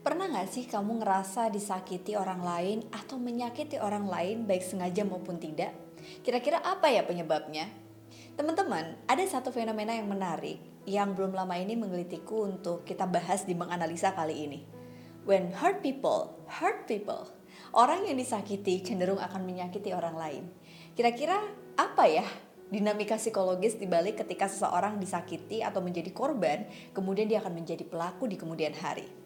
Pernah nggak sih kamu ngerasa disakiti orang lain atau menyakiti orang lain baik sengaja maupun tidak? Kira-kira apa ya penyebabnya? Teman-teman, ada satu fenomena yang menarik yang belum lama ini menggelitiku untuk kita bahas di menganalisa kali ini. When hurt people, hurt people. Orang yang disakiti cenderung akan menyakiti orang lain. Kira-kira apa ya dinamika psikologis dibalik ketika seseorang disakiti atau menjadi korban, kemudian dia akan menjadi pelaku di kemudian hari?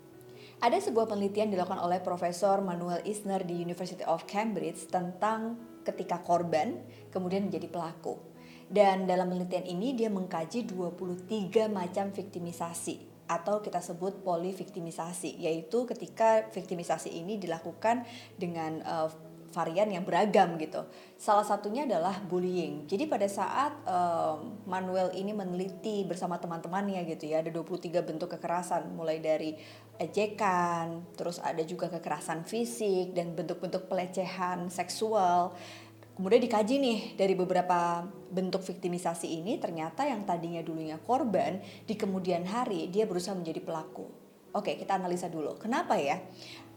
Ada sebuah penelitian dilakukan oleh Profesor Manuel Isner di University of Cambridge tentang ketika korban kemudian menjadi pelaku. Dan dalam penelitian ini dia mengkaji 23 macam viktimisasi atau kita sebut poliviktimisasi yaitu ketika viktimisasi ini dilakukan dengan uh, varian yang beragam gitu. Salah satunya adalah bullying. Jadi pada saat um, Manuel ini meneliti bersama teman-temannya gitu ya, ada 23 bentuk kekerasan mulai dari ejekan, terus ada juga kekerasan fisik dan bentuk-bentuk pelecehan seksual. Kemudian dikaji nih dari beberapa bentuk viktimisasi ini ternyata yang tadinya dulunya korban di kemudian hari dia berusaha menjadi pelaku. Oke, kita analisa dulu. Kenapa ya?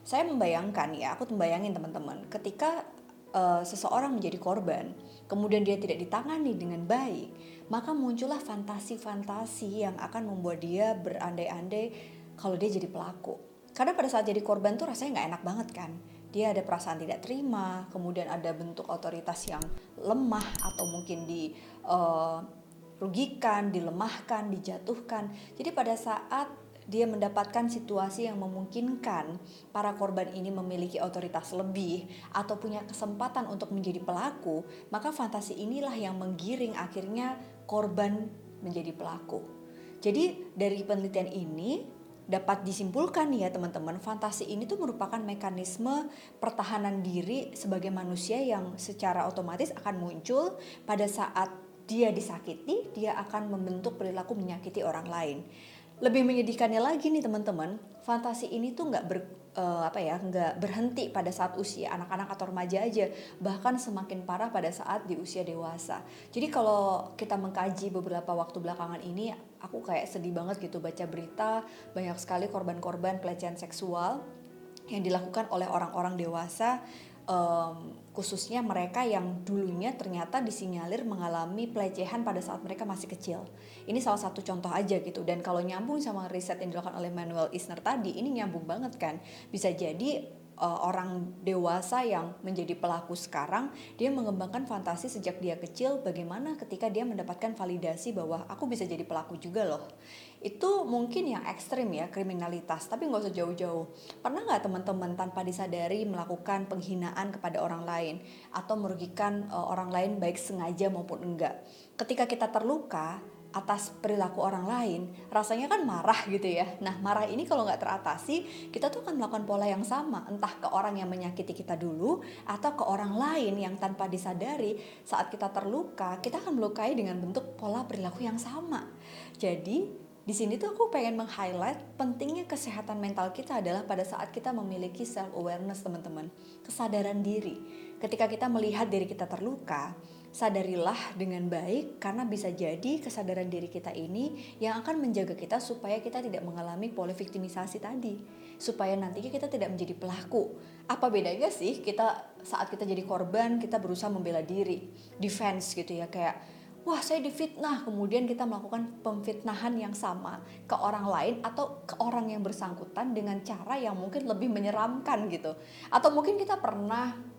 Saya membayangkan ya, aku membayangin teman-teman, ketika uh, seseorang menjadi korban, kemudian dia tidak ditangani dengan baik, maka muncullah fantasi-fantasi yang akan membuat dia berandai-andai kalau dia jadi pelaku. Karena pada saat jadi korban tuh rasanya nggak enak banget kan. Dia ada perasaan tidak terima, kemudian ada bentuk otoritas yang lemah atau mungkin di uh, rugikan, dilemahkan, dijatuhkan. Jadi pada saat dia mendapatkan situasi yang memungkinkan para korban ini memiliki otoritas lebih atau punya kesempatan untuk menjadi pelaku, maka fantasi inilah yang menggiring akhirnya korban menjadi pelaku. Jadi dari penelitian ini dapat disimpulkan ya teman-teman, fantasi ini tuh merupakan mekanisme pertahanan diri sebagai manusia yang secara otomatis akan muncul pada saat dia disakiti, dia akan membentuk perilaku menyakiti orang lain lebih menyedihkannya lagi nih teman-teman. Fantasi ini tuh nggak ber uh, apa ya nggak berhenti pada saat usia anak-anak atau remaja aja. Bahkan semakin parah pada saat di usia dewasa. Jadi kalau kita mengkaji beberapa waktu belakangan ini aku kayak sedih banget gitu baca berita banyak sekali korban-korban pelecehan seksual yang dilakukan oleh orang-orang dewasa um, khususnya mereka yang dulunya ternyata disinyalir mengalami pelecehan pada saat mereka masih kecil. Ini salah satu contoh aja gitu dan kalau nyambung sama riset yang dilakukan oleh Manuel Isner tadi ini nyambung banget kan. Bisa jadi uh, orang dewasa yang menjadi pelaku sekarang dia mengembangkan fantasi sejak dia kecil bagaimana ketika dia mendapatkan validasi bahwa aku bisa jadi pelaku juga loh. Itu mungkin yang ekstrim ya kriminalitas tapi nggak usah jauh-jauh. Pernah nggak teman-teman tanpa disadari melakukan penghinaan kepada orang lain atau merugikan uh, orang lain baik sengaja maupun enggak? Ketika kita terluka atas perilaku orang lain, rasanya kan marah gitu ya. Nah, marah ini kalau nggak teratasi, kita tuh akan melakukan pola yang sama, entah ke orang yang menyakiti kita dulu, atau ke orang lain yang tanpa disadari saat kita terluka, kita akan melukai dengan bentuk pola perilaku yang sama. Jadi, di sini tuh aku pengen meng-highlight pentingnya kesehatan mental kita adalah pada saat kita memiliki self awareness teman-teman, kesadaran diri. Ketika kita melihat diri kita terluka, sadarilah dengan baik karena bisa jadi kesadaran diri kita ini yang akan menjaga kita supaya kita tidak mengalami poliviktimisasi tadi. Supaya nantinya kita tidak menjadi pelaku. Apa bedanya sih kita saat kita jadi korban kita berusaha membela diri? Defense gitu ya kayak wah saya difitnah. Kemudian kita melakukan pemfitnahan yang sama ke orang lain atau ke orang yang bersangkutan dengan cara yang mungkin lebih menyeramkan gitu. Atau mungkin kita pernah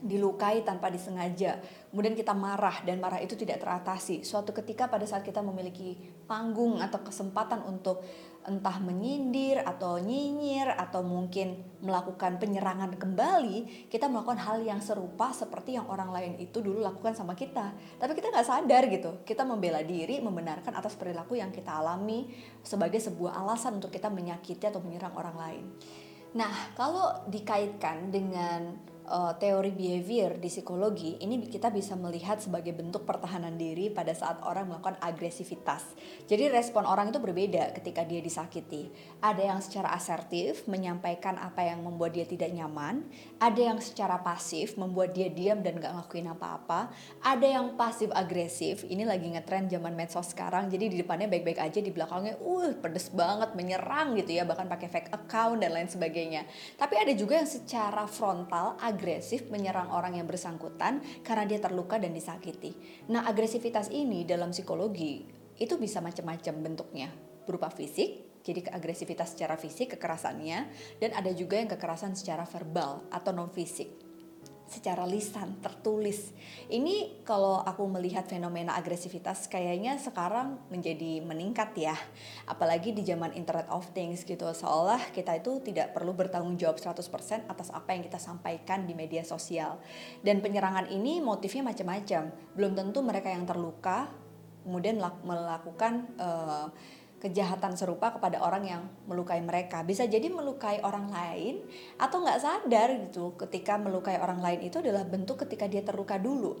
dilukai tanpa disengaja. Kemudian kita marah dan marah itu tidak teratasi. Suatu ketika pada saat kita memiliki panggung atau kesempatan untuk entah menyindir atau nyinyir atau mungkin melakukan penyerangan kembali, kita melakukan hal yang serupa seperti yang orang lain itu dulu lakukan sama kita. Tapi kita nggak sadar gitu. Kita membela diri, membenarkan atas perilaku yang kita alami sebagai sebuah alasan untuk kita menyakiti atau menyerang orang lain. Nah, kalau dikaitkan dengan uh, teori behavior di psikologi, ini kita bisa melihat sebagai bentuk pertahanan diri pada saat orang melakukan agresivitas. Jadi respon orang itu berbeda ketika dia disakiti. Ada yang secara asertif menyampaikan apa yang membuat dia tidak nyaman, ada yang secara pasif membuat dia diam dan gak ngelakuin apa-apa, ada yang pasif agresif. Ini lagi ngetren zaman medsos sekarang. Jadi di depannya baik-baik aja, di belakangnya uh pedes banget menyerang gitu ya, bahkan pakai fake account dan lain sebagainya. Tapi ada juga yang secara frontal agresif menyerang orang yang bersangkutan karena dia terluka dan disakiti. Nah, agresivitas ini dalam psikologi itu bisa macam-macam bentuknya, berupa fisik, jadi agresivitas secara fisik kekerasannya dan ada juga yang kekerasan secara verbal atau non fisik secara lisan tertulis. Ini kalau aku melihat fenomena agresivitas kayaknya sekarang menjadi meningkat ya. Apalagi di zaman internet of things gitu. Seolah kita itu tidak perlu bertanggung jawab 100% atas apa yang kita sampaikan di media sosial. Dan penyerangan ini motifnya macam-macam. Belum tentu mereka yang terluka kemudian melakukan uh, kejahatan serupa kepada orang yang melukai mereka. Bisa jadi melukai orang lain atau nggak sadar gitu ketika melukai orang lain itu adalah bentuk ketika dia terluka dulu.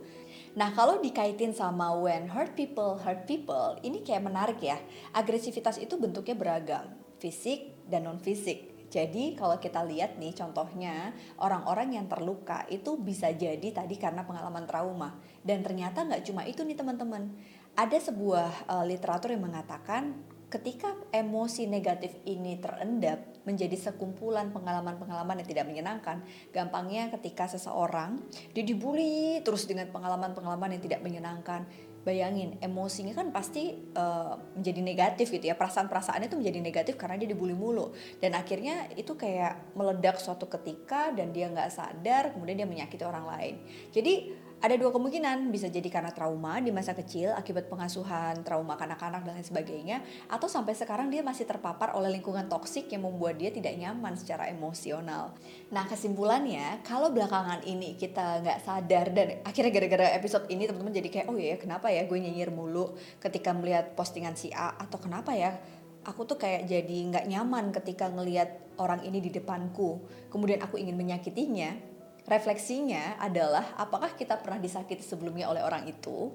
Nah kalau dikaitin sama when hurt people hurt people, ini kayak menarik ya. Agresivitas itu bentuknya beragam, fisik dan non fisik. Jadi kalau kita lihat nih contohnya orang-orang yang terluka itu bisa jadi tadi karena pengalaman trauma dan ternyata nggak cuma itu nih teman-teman. Ada sebuah uh, literatur yang mengatakan ketika emosi negatif ini terendap menjadi sekumpulan pengalaman-pengalaman yang tidak menyenangkan, gampangnya ketika seseorang dia dibully terus dengan pengalaman-pengalaman yang tidak menyenangkan, bayangin emosinya kan pasti uh, menjadi negatif gitu ya. Perasaan-perasaannya itu menjadi negatif karena dia dibully mulu. Dan akhirnya itu kayak meledak suatu ketika dan dia nggak sadar kemudian dia menyakiti orang lain. Jadi ada dua kemungkinan, bisa jadi karena trauma di masa kecil akibat pengasuhan, trauma kanak-kanak dan lain sebagainya, atau sampai sekarang dia masih terpapar oleh lingkungan toksik yang membuat dia tidak nyaman secara emosional. Nah kesimpulannya, kalau belakangan ini kita nggak sadar dan akhirnya gara-gara episode ini teman-teman jadi kayak oh ya kenapa ya gue nyinyir mulu ketika melihat postingan si A atau kenapa ya aku tuh kayak jadi nggak nyaman ketika ngelihat orang ini di depanku, kemudian aku ingin menyakitinya refleksinya adalah apakah kita pernah disakiti sebelumnya oleh orang itu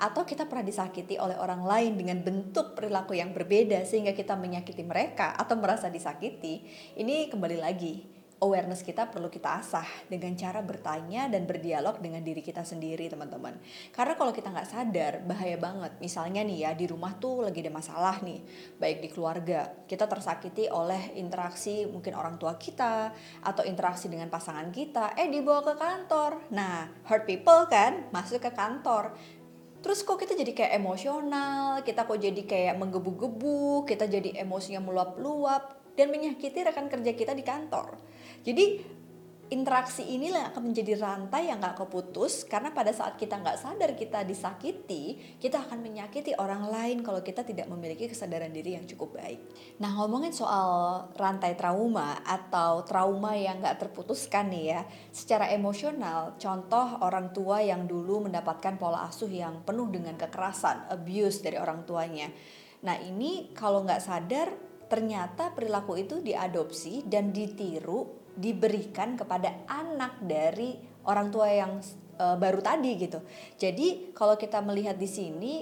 atau kita pernah disakiti oleh orang lain dengan bentuk perilaku yang berbeda sehingga kita menyakiti mereka atau merasa disakiti. Ini kembali lagi awareness kita perlu kita asah dengan cara bertanya dan berdialog dengan diri kita sendiri teman-teman. Karena kalau kita nggak sadar bahaya banget. Misalnya nih ya di rumah tuh lagi ada masalah nih baik di keluarga. Kita tersakiti oleh interaksi mungkin orang tua kita atau interaksi dengan pasangan kita. Eh dibawa ke kantor. Nah hurt people kan masuk ke kantor. Terus kok kita jadi kayak emosional, kita kok jadi kayak menggebu-gebu, kita jadi emosinya meluap-luap dan menyakiti rekan kerja kita di kantor. Jadi interaksi inilah akan menjadi rantai yang gak keputus karena pada saat kita nggak sadar kita disakiti, kita akan menyakiti orang lain kalau kita tidak memiliki kesadaran diri yang cukup baik. Nah ngomongin soal rantai trauma atau trauma yang gak terputuskan nih ya, secara emosional, contoh orang tua yang dulu mendapatkan pola asuh yang penuh dengan kekerasan, abuse dari orang tuanya. Nah ini kalau nggak sadar ternyata perilaku itu diadopsi dan ditiru diberikan kepada anak dari orang tua yang uh, baru tadi gitu. Jadi kalau kita melihat di sini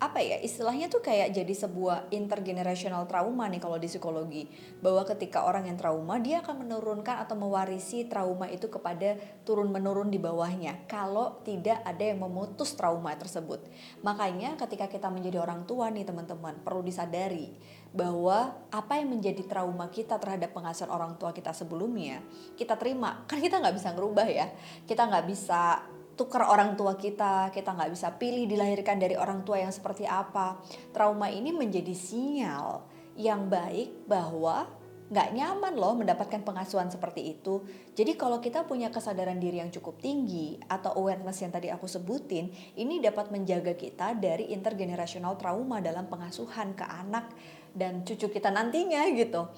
apa ya istilahnya tuh kayak jadi sebuah intergenerational trauma nih kalau di psikologi bahwa ketika orang yang trauma dia akan menurunkan atau mewarisi trauma itu kepada turun menurun di bawahnya kalau tidak ada yang memutus trauma tersebut makanya ketika kita menjadi orang tua nih teman-teman perlu disadari bahwa apa yang menjadi trauma kita terhadap pengasuhan orang tua kita sebelumnya kita terima kan kita nggak bisa ngerubah ya kita nggak bisa tukar orang tua kita, kita nggak bisa pilih dilahirkan dari orang tua yang seperti apa. Trauma ini menjadi sinyal yang baik bahwa nggak nyaman loh mendapatkan pengasuhan seperti itu. Jadi kalau kita punya kesadaran diri yang cukup tinggi atau awareness yang tadi aku sebutin, ini dapat menjaga kita dari intergenerational trauma dalam pengasuhan ke anak dan cucu kita nantinya gitu.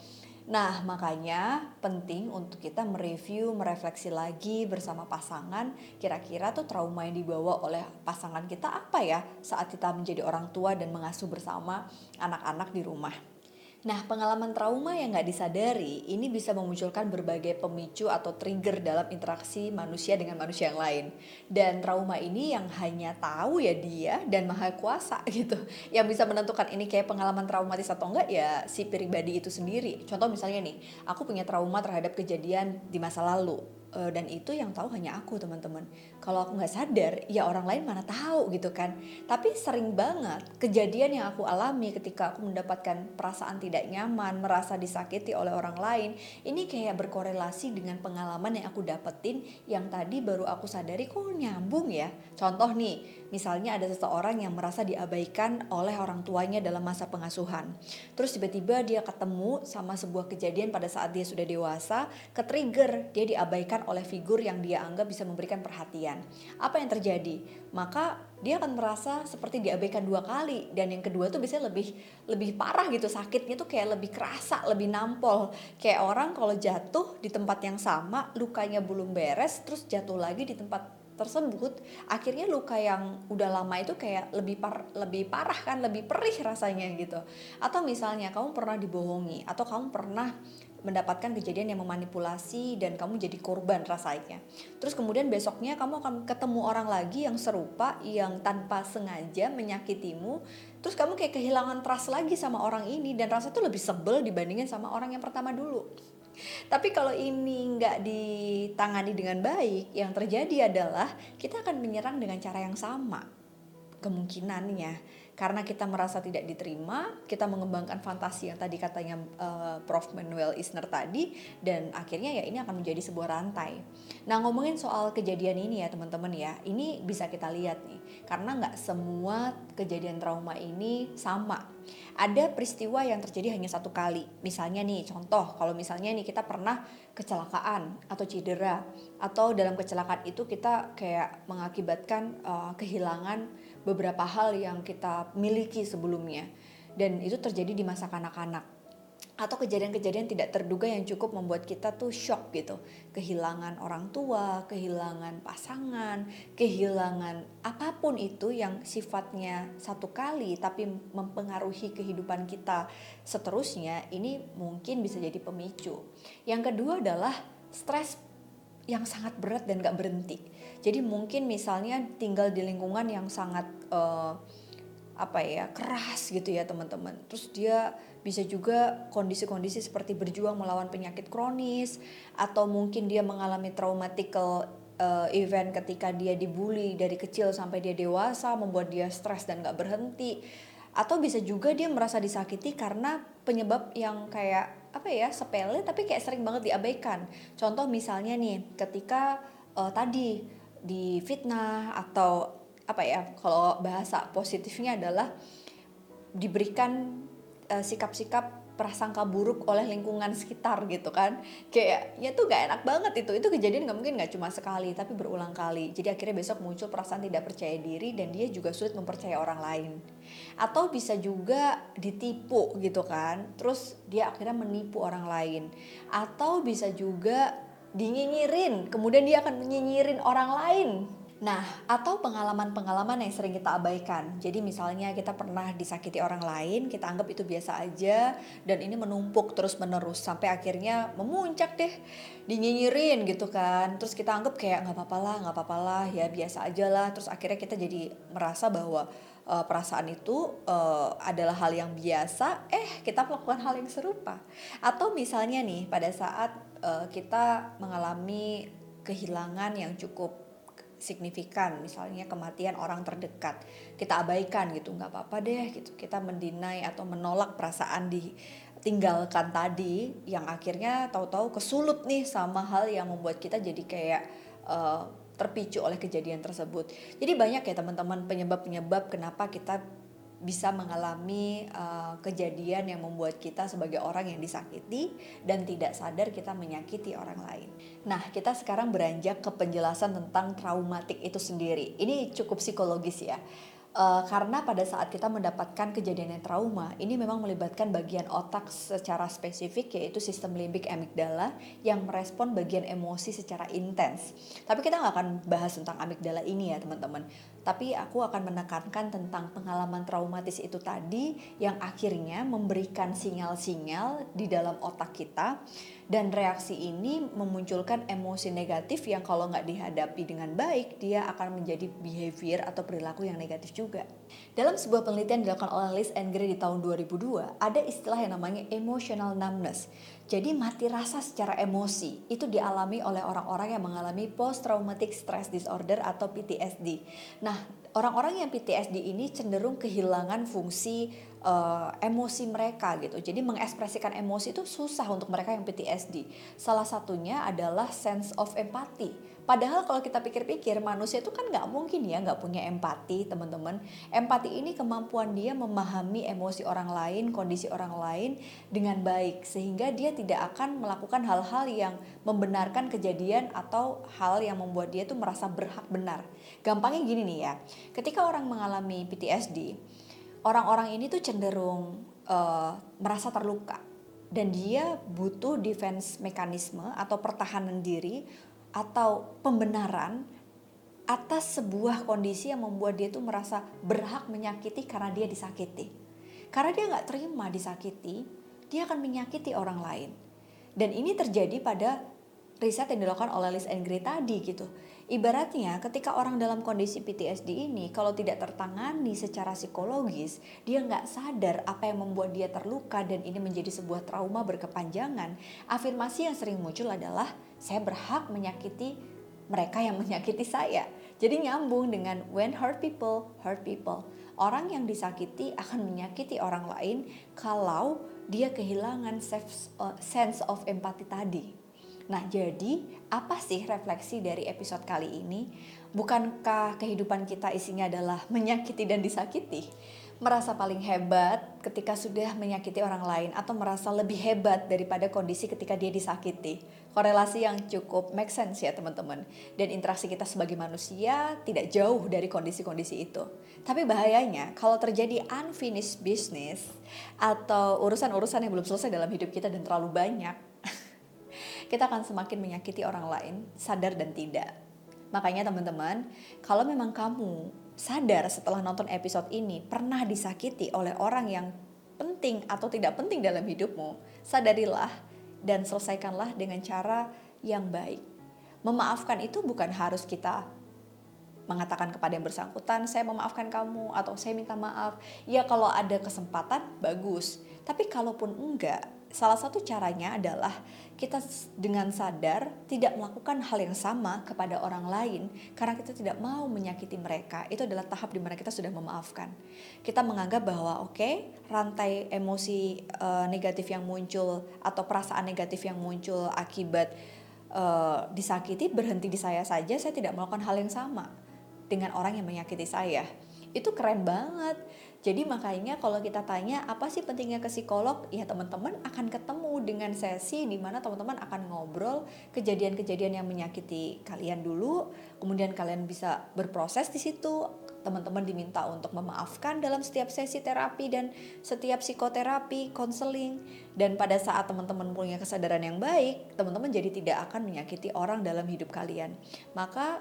Nah, makanya penting untuk kita mereview, merefleksi lagi bersama pasangan, kira-kira tuh trauma yang dibawa oleh pasangan kita apa ya saat kita menjadi orang tua dan mengasuh bersama anak-anak di rumah. Nah, pengalaman trauma yang nggak disadari ini bisa memunculkan berbagai pemicu atau trigger dalam interaksi manusia dengan manusia yang lain. Dan trauma ini yang hanya tahu ya dia dan maha kuasa gitu. Yang bisa menentukan ini kayak pengalaman traumatis atau enggak ya si pribadi itu sendiri. Contoh misalnya nih, aku punya trauma terhadap kejadian di masa lalu uh, dan itu yang tahu hanya aku teman-teman. Kalau aku nggak sadar ya orang lain mana tahu gitu kan. Tapi sering banget kejadian yang aku alami ketika aku mendapatkan perasaan tidak nyaman merasa disakiti oleh orang lain ini kayak berkorelasi dengan pengalaman yang aku dapetin yang tadi baru aku sadari kok nyambung ya. Contoh nih misalnya ada seseorang yang merasa diabaikan oleh orang tuanya dalam masa pengasuhan. Terus tiba-tiba dia ketemu sama sebuah kejadian pada saat dia sudah dewasa ke trigger dia diabaikan oleh figur yang dia anggap bisa memberikan perhatian. Apa yang terjadi? Maka dia akan merasa seperti diabaikan dua kali dan yang kedua tuh biasanya lebih lebih parah gitu sakitnya tuh kayak lebih kerasa lebih nampol kayak orang kalau jatuh di tempat yang sama lukanya belum beres terus jatuh lagi di tempat tersebut akhirnya luka yang udah lama itu kayak lebih par lebih parah kan lebih perih rasanya gitu atau misalnya kamu pernah dibohongi atau kamu pernah mendapatkan kejadian yang memanipulasi dan kamu jadi korban rasanya. Terus kemudian besoknya kamu akan ketemu orang lagi yang serupa yang tanpa sengaja menyakitimu. Terus kamu kayak kehilangan trust lagi sama orang ini dan rasa tuh lebih sebel dibandingin sama orang yang pertama dulu. Tapi kalau ini nggak ditangani dengan baik, yang terjadi adalah kita akan menyerang dengan cara yang sama kemungkinannya karena kita merasa tidak diterima, kita mengembangkan fantasi yang tadi katanya uh, Prof. Manuel Isner tadi, dan akhirnya ya ini akan menjadi sebuah rantai. Nah ngomongin soal kejadian ini ya teman-teman ya, ini bisa kita lihat nih, karena nggak semua kejadian trauma ini sama. Ada peristiwa yang terjadi hanya satu kali, misalnya nih contoh, kalau misalnya nih kita pernah kecelakaan atau cedera, atau dalam kecelakaan itu kita kayak mengakibatkan uh, kehilangan beberapa hal yang kita miliki sebelumnya. Dan itu terjadi di masa kanak-kanak. Atau kejadian-kejadian tidak terduga yang cukup membuat kita tuh shock gitu. Kehilangan orang tua, kehilangan pasangan, kehilangan apa pun itu yang sifatnya satu kali tapi mempengaruhi kehidupan kita seterusnya ini mungkin bisa jadi pemicu. Yang kedua adalah stres yang sangat berat dan gak berhenti jadi mungkin misalnya tinggal di lingkungan yang sangat uh, apa ya keras gitu ya teman-teman. Terus dia bisa juga kondisi-kondisi seperti berjuang melawan penyakit kronis atau mungkin dia mengalami traumatical uh, event ketika dia dibully dari kecil sampai dia dewasa membuat dia stres dan gak berhenti atau bisa juga dia merasa disakiti karena penyebab yang kayak apa ya sepele tapi kayak sering banget diabaikan contoh misalnya nih ketika uh, tadi di fitnah atau apa ya kalau bahasa positifnya adalah diberikan uh, sikap-sikap prasangka buruk oleh lingkungan sekitar gitu kan. Kayaknya tuh gak enak banget itu itu kejadian nggak mungkin nggak cuma sekali tapi berulang kali. Jadi akhirnya besok muncul perasaan tidak percaya diri dan dia juga sulit mempercayai orang lain. Atau bisa juga ditipu gitu kan terus dia akhirnya menipu orang lain. Atau bisa juga dinyinyirin, kemudian dia akan menyinyirin orang lain. Nah, atau pengalaman-pengalaman yang sering kita abaikan. Jadi misalnya kita pernah disakiti orang lain, kita anggap itu biasa aja dan ini menumpuk terus-menerus sampai akhirnya memuncak deh, dinyinyirin gitu kan. Terus kita anggap kayak nggak apa-apa lah, nggak apa-apa lah, ya biasa aja lah. Terus akhirnya kita jadi merasa bahwa uh, perasaan itu uh, adalah hal yang biasa, eh kita melakukan hal yang serupa. Atau misalnya nih pada saat uh, kita mengalami kehilangan yang cukup signifikan. Misalnya kematian orang terdekat. Kita abaikan gitu nggak apa-apa deh gitu. Kita mendinai atau menolak perasaan ditinggalkan tadi yang akhirnya tahu-tahu kesulut nih sama hal yang membuat kita jadi kayak uh, terpicu oleh kejadian tersebut. Jadi banyak ya teman-teman penyebab-penyebab kenapa kita bisa mengalami uh, kejadian yang membuat kita sebagai orang yang disakiti dan tidak sadar kita menyakiti orang lain. Nah, kita sekarang beranjak ke penjelasan tentang traumatik itu sendiri. Ini cukup psikologis ya. Uh, karena pada saat kita mendapatkan kejadian yang trauma, ini memang melibatkan bagian otak secara spesifik yaitu sistem limbik amigdala yang merespon bagian emosi secara intens. Tapi kita nggak akan bahas tentang amigdala ini ya teman-teman. Tapi aku akan menekankan tentang pengalaman traumatis itu tadi yang akhirnya memberikan sinyal-sinyal di dalam otak kita dan reaksi ini memunculkan emosi negatif yang kalau nggak dihadapi dengan baik dia akan menjadi behavior atau perilaku yang negatif juga. Dalam sebuah penelitian dilakukan oleh Liz and Gray di tahun 2002 ada istilah yang namanya emotional numbness. Jadi mati rasa secara emosi itu dialami oleh orang-orang yang mengalami post traumatic stress disorder atau PTSD. Nah, orang-orang yang PTSD ini cenderung kehilangan fungsi uh, emosi mereka gitu. Jadi mengekspresikan emosi itu susah untuk mereka yang PTSD. Salah satunya adalah sense of empathy. Padahal kalau kita pikir-pikir manusia itu kan nggak mungkin ya nggak punya empati teman-teman. Empati ini kemampuan dia memahami emosi orang lain, kondisi orang lain dengan baik sehingga dia tidak akan melakukan hal-hal yang membenarkan kejadian atau hal yang membuat dia tuh merasa berhak benar. Gampangnya gini nih ya, ketika orang mengalami PTSD, orang-orang ini tuh cenderung uh, merasa terluka dan dia butuh defense mekanisme atau pertahanan diri atau pembenaran atas sebuah kondisi yang membuat dia tuh merasa berhak menyakiti karena dia disakiti. Karena dia nggak terima disakiti, dia akan menyakiti orang lain. Dan ini terjadi pada riset yang dilakukan oleh Liz and Gray tadi gitu. Ibaratnya ketika orang dalam kondisi PTSD ini kalau tidak tertangani secara psikologis, dia nggak sadar apa yang membuat dia terluka dan ini menjadi sebuah trauma berkepanjangan. Afirmasi yang sering muncul adalah saya berhak menyakiti mereka yang menyakiti saya. Jadi nyambung dengan when hurt people, hurt people. Orang yang disakiti akan menyakiti orang lain kalau dia kehilangan sense of empathy tadi. Nah, jadi apa sih refleksi dari episode kali ini? Bukankah kehidupan kita isinya adalah menyakiti dan disakiti? Merasa paling hebat ketika sudah menyakiti orang lain atau merasa lebih hebat daripada kondisi ketika dia disakiti. Korelasi yang cukup make sense ya teman-teman. Dan interaksi kita sebagai manusia tidak jauh dari kondisi-kondisi itu. Tapi bahayanya kalau terjadi unfinished business atau urusan-urusan yang belum selesai dalam hidup kita dan terlalu banyak, kita akan semakin menyakiti orang lain, sadar dan tidak. Makanya teman-teman, kalau memang kamu sadar setelah nonton episode ini pernah disakiti oleh orang yang penting atau tidak penting dalam hidupmu, sadarilah dan selesaikanlah dengan cara yang baik. Memaafkan itu bukan harus kita mengatakan kepada yang bersangkutan, saya memaafkan kamu atau saya minta maaf. Ya kalau ada kesempatan bagus. Tapi kalaupun enggak, salah satu caranya adalah kita dengan sadar tidak melakukan hal yang sama kepada orang lain karena kita tidak mau menyakiti mereka. Itu adalah tahap di mana kita sudah memaafkan. Kita menganggap bahwa oke, okay, rantai emosi uh, negatif yang muncul atau perasaan negatif yang muncul akibat uh, disakiti berhenti di saya saja, saya tidak melakukan hal yang sama dengan orang yang menyakiti saya. Itu keren banget jadi makanya kalau kita tanya apa sih pentingnya ke psikolog, ya teman-teman akan ketemu dengan sesi di mana teman-teman akan ngobrol kejadian-kejadian yang menyakiti kalian dulu, kemudian kalian bisa berproses di situ. Teman-teman diminta untuk memaafkan dalam setiap sesi terapi dan setiap psikoterapi, konseling. Dan pada saat teman-teman punya kesadaran yang baik, teman-teman jadi tidak akan menyakiti orang dalam hidup kalian. Maka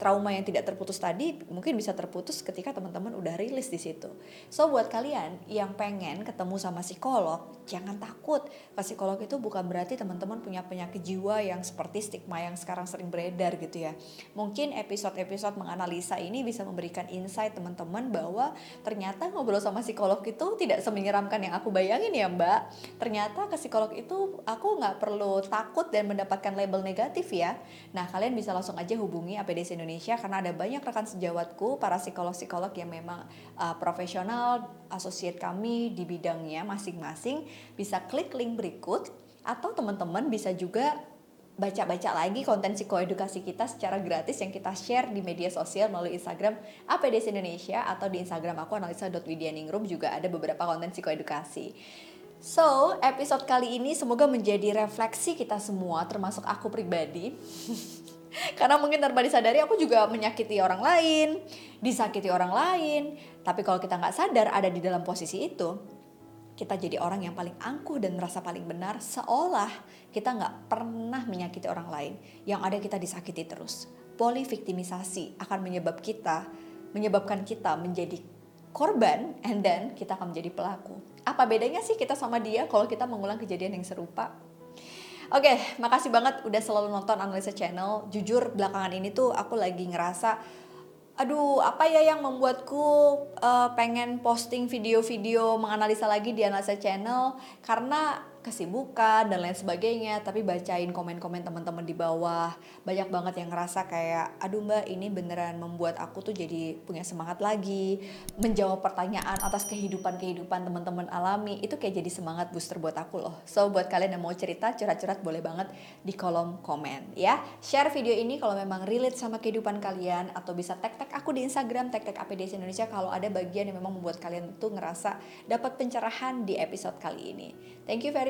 trauma yang tidak terputus tadi mungkin bisa terputus ketika teman-teman udah rilis di situ. So buat kalian yang pengen ketemu sama psikolog, jangan takut. Ke psikolog itu bukan berarti teman-teman punya penyakit jiwa yang seperti stigma yang sekarang sering beredar gitu ya. Mungkin episode-episode menganalisa ini bisa memberikan insight teman-teman bahwa ternyata ngobrol sama psikolog itu tidak semenyeramkan yang aku bayangin ya mbak. Ternyata ke psikolog itu aku nggak perlu takut dan mendapatkan label negatif ya. Nah kalian bisa langsung aja hubungi APDC Indonesia Indonesia karena ada banyak rekan sejawatku para psikolog-psikolog yang memang uh, profesional, asosiat kami di bidangnya masing-masing bisa klik link berikut atau teman-teman bisa juga baca-baca lagi konten psikoedukasi kita secara gratis yang kita share di media sosial melalui Instagram APDS Indonesia atau di Instagram aku analisa.widyaningrum juga ada beberapa konten psikoedukasi. So, episode kali ini semoga menjadi refleksi kita semua termasuk aku pribadi Karena mungkin tanpa disadari aku juga menyakiti orang lain, disakiti orang lain. Tapi kalau kita nggak sadar ada di dalam posisi itu, kita jadi orang yang paling angkuh dan merasa paling benar seolah kita nggak pernah menyakiti orang lain. Yang ada kita disakiti terus. Poliviktimisasi akan menyebab kita menyebabkan kita menjadi korban and then kita akan menjadi pelaku. Apa bedanya sih kita sama dia kalau kita mengulang kejadian yang serupa? Oke, makasih banget udah selalu nonton Analisa Channel. Jujur belakangan ini tuh aku lagi ngerasa aduh apa ya yang membuatku uh, pengen posting video-video menganalisa lagi di Analisa Channel karena kesibukan dan lain sebagainya tapi bacain komen-komen teman-teman di bawah. Banyak banget yang ngerasa kayak aduh mbak ini beneran membuat aku tuh jadi punya semangat lagi menjawab pertanyaan atas kehidupan-kehidupan teman-teman alami. Itu kayak jadi semangat booster buat aku loh. So buat kalian yang mau cerita curhat-curhat boleh banget di kolom komen ya. Share video ini kalau memang relate sama kehidupan kalian atau bisa tag-tag aku di Instagram tag-tag APDS Indonesia kalau ada bagian yang memang membuat kalian tuh ngerasa dapat pencerahan di episode kali ini. Thank you very.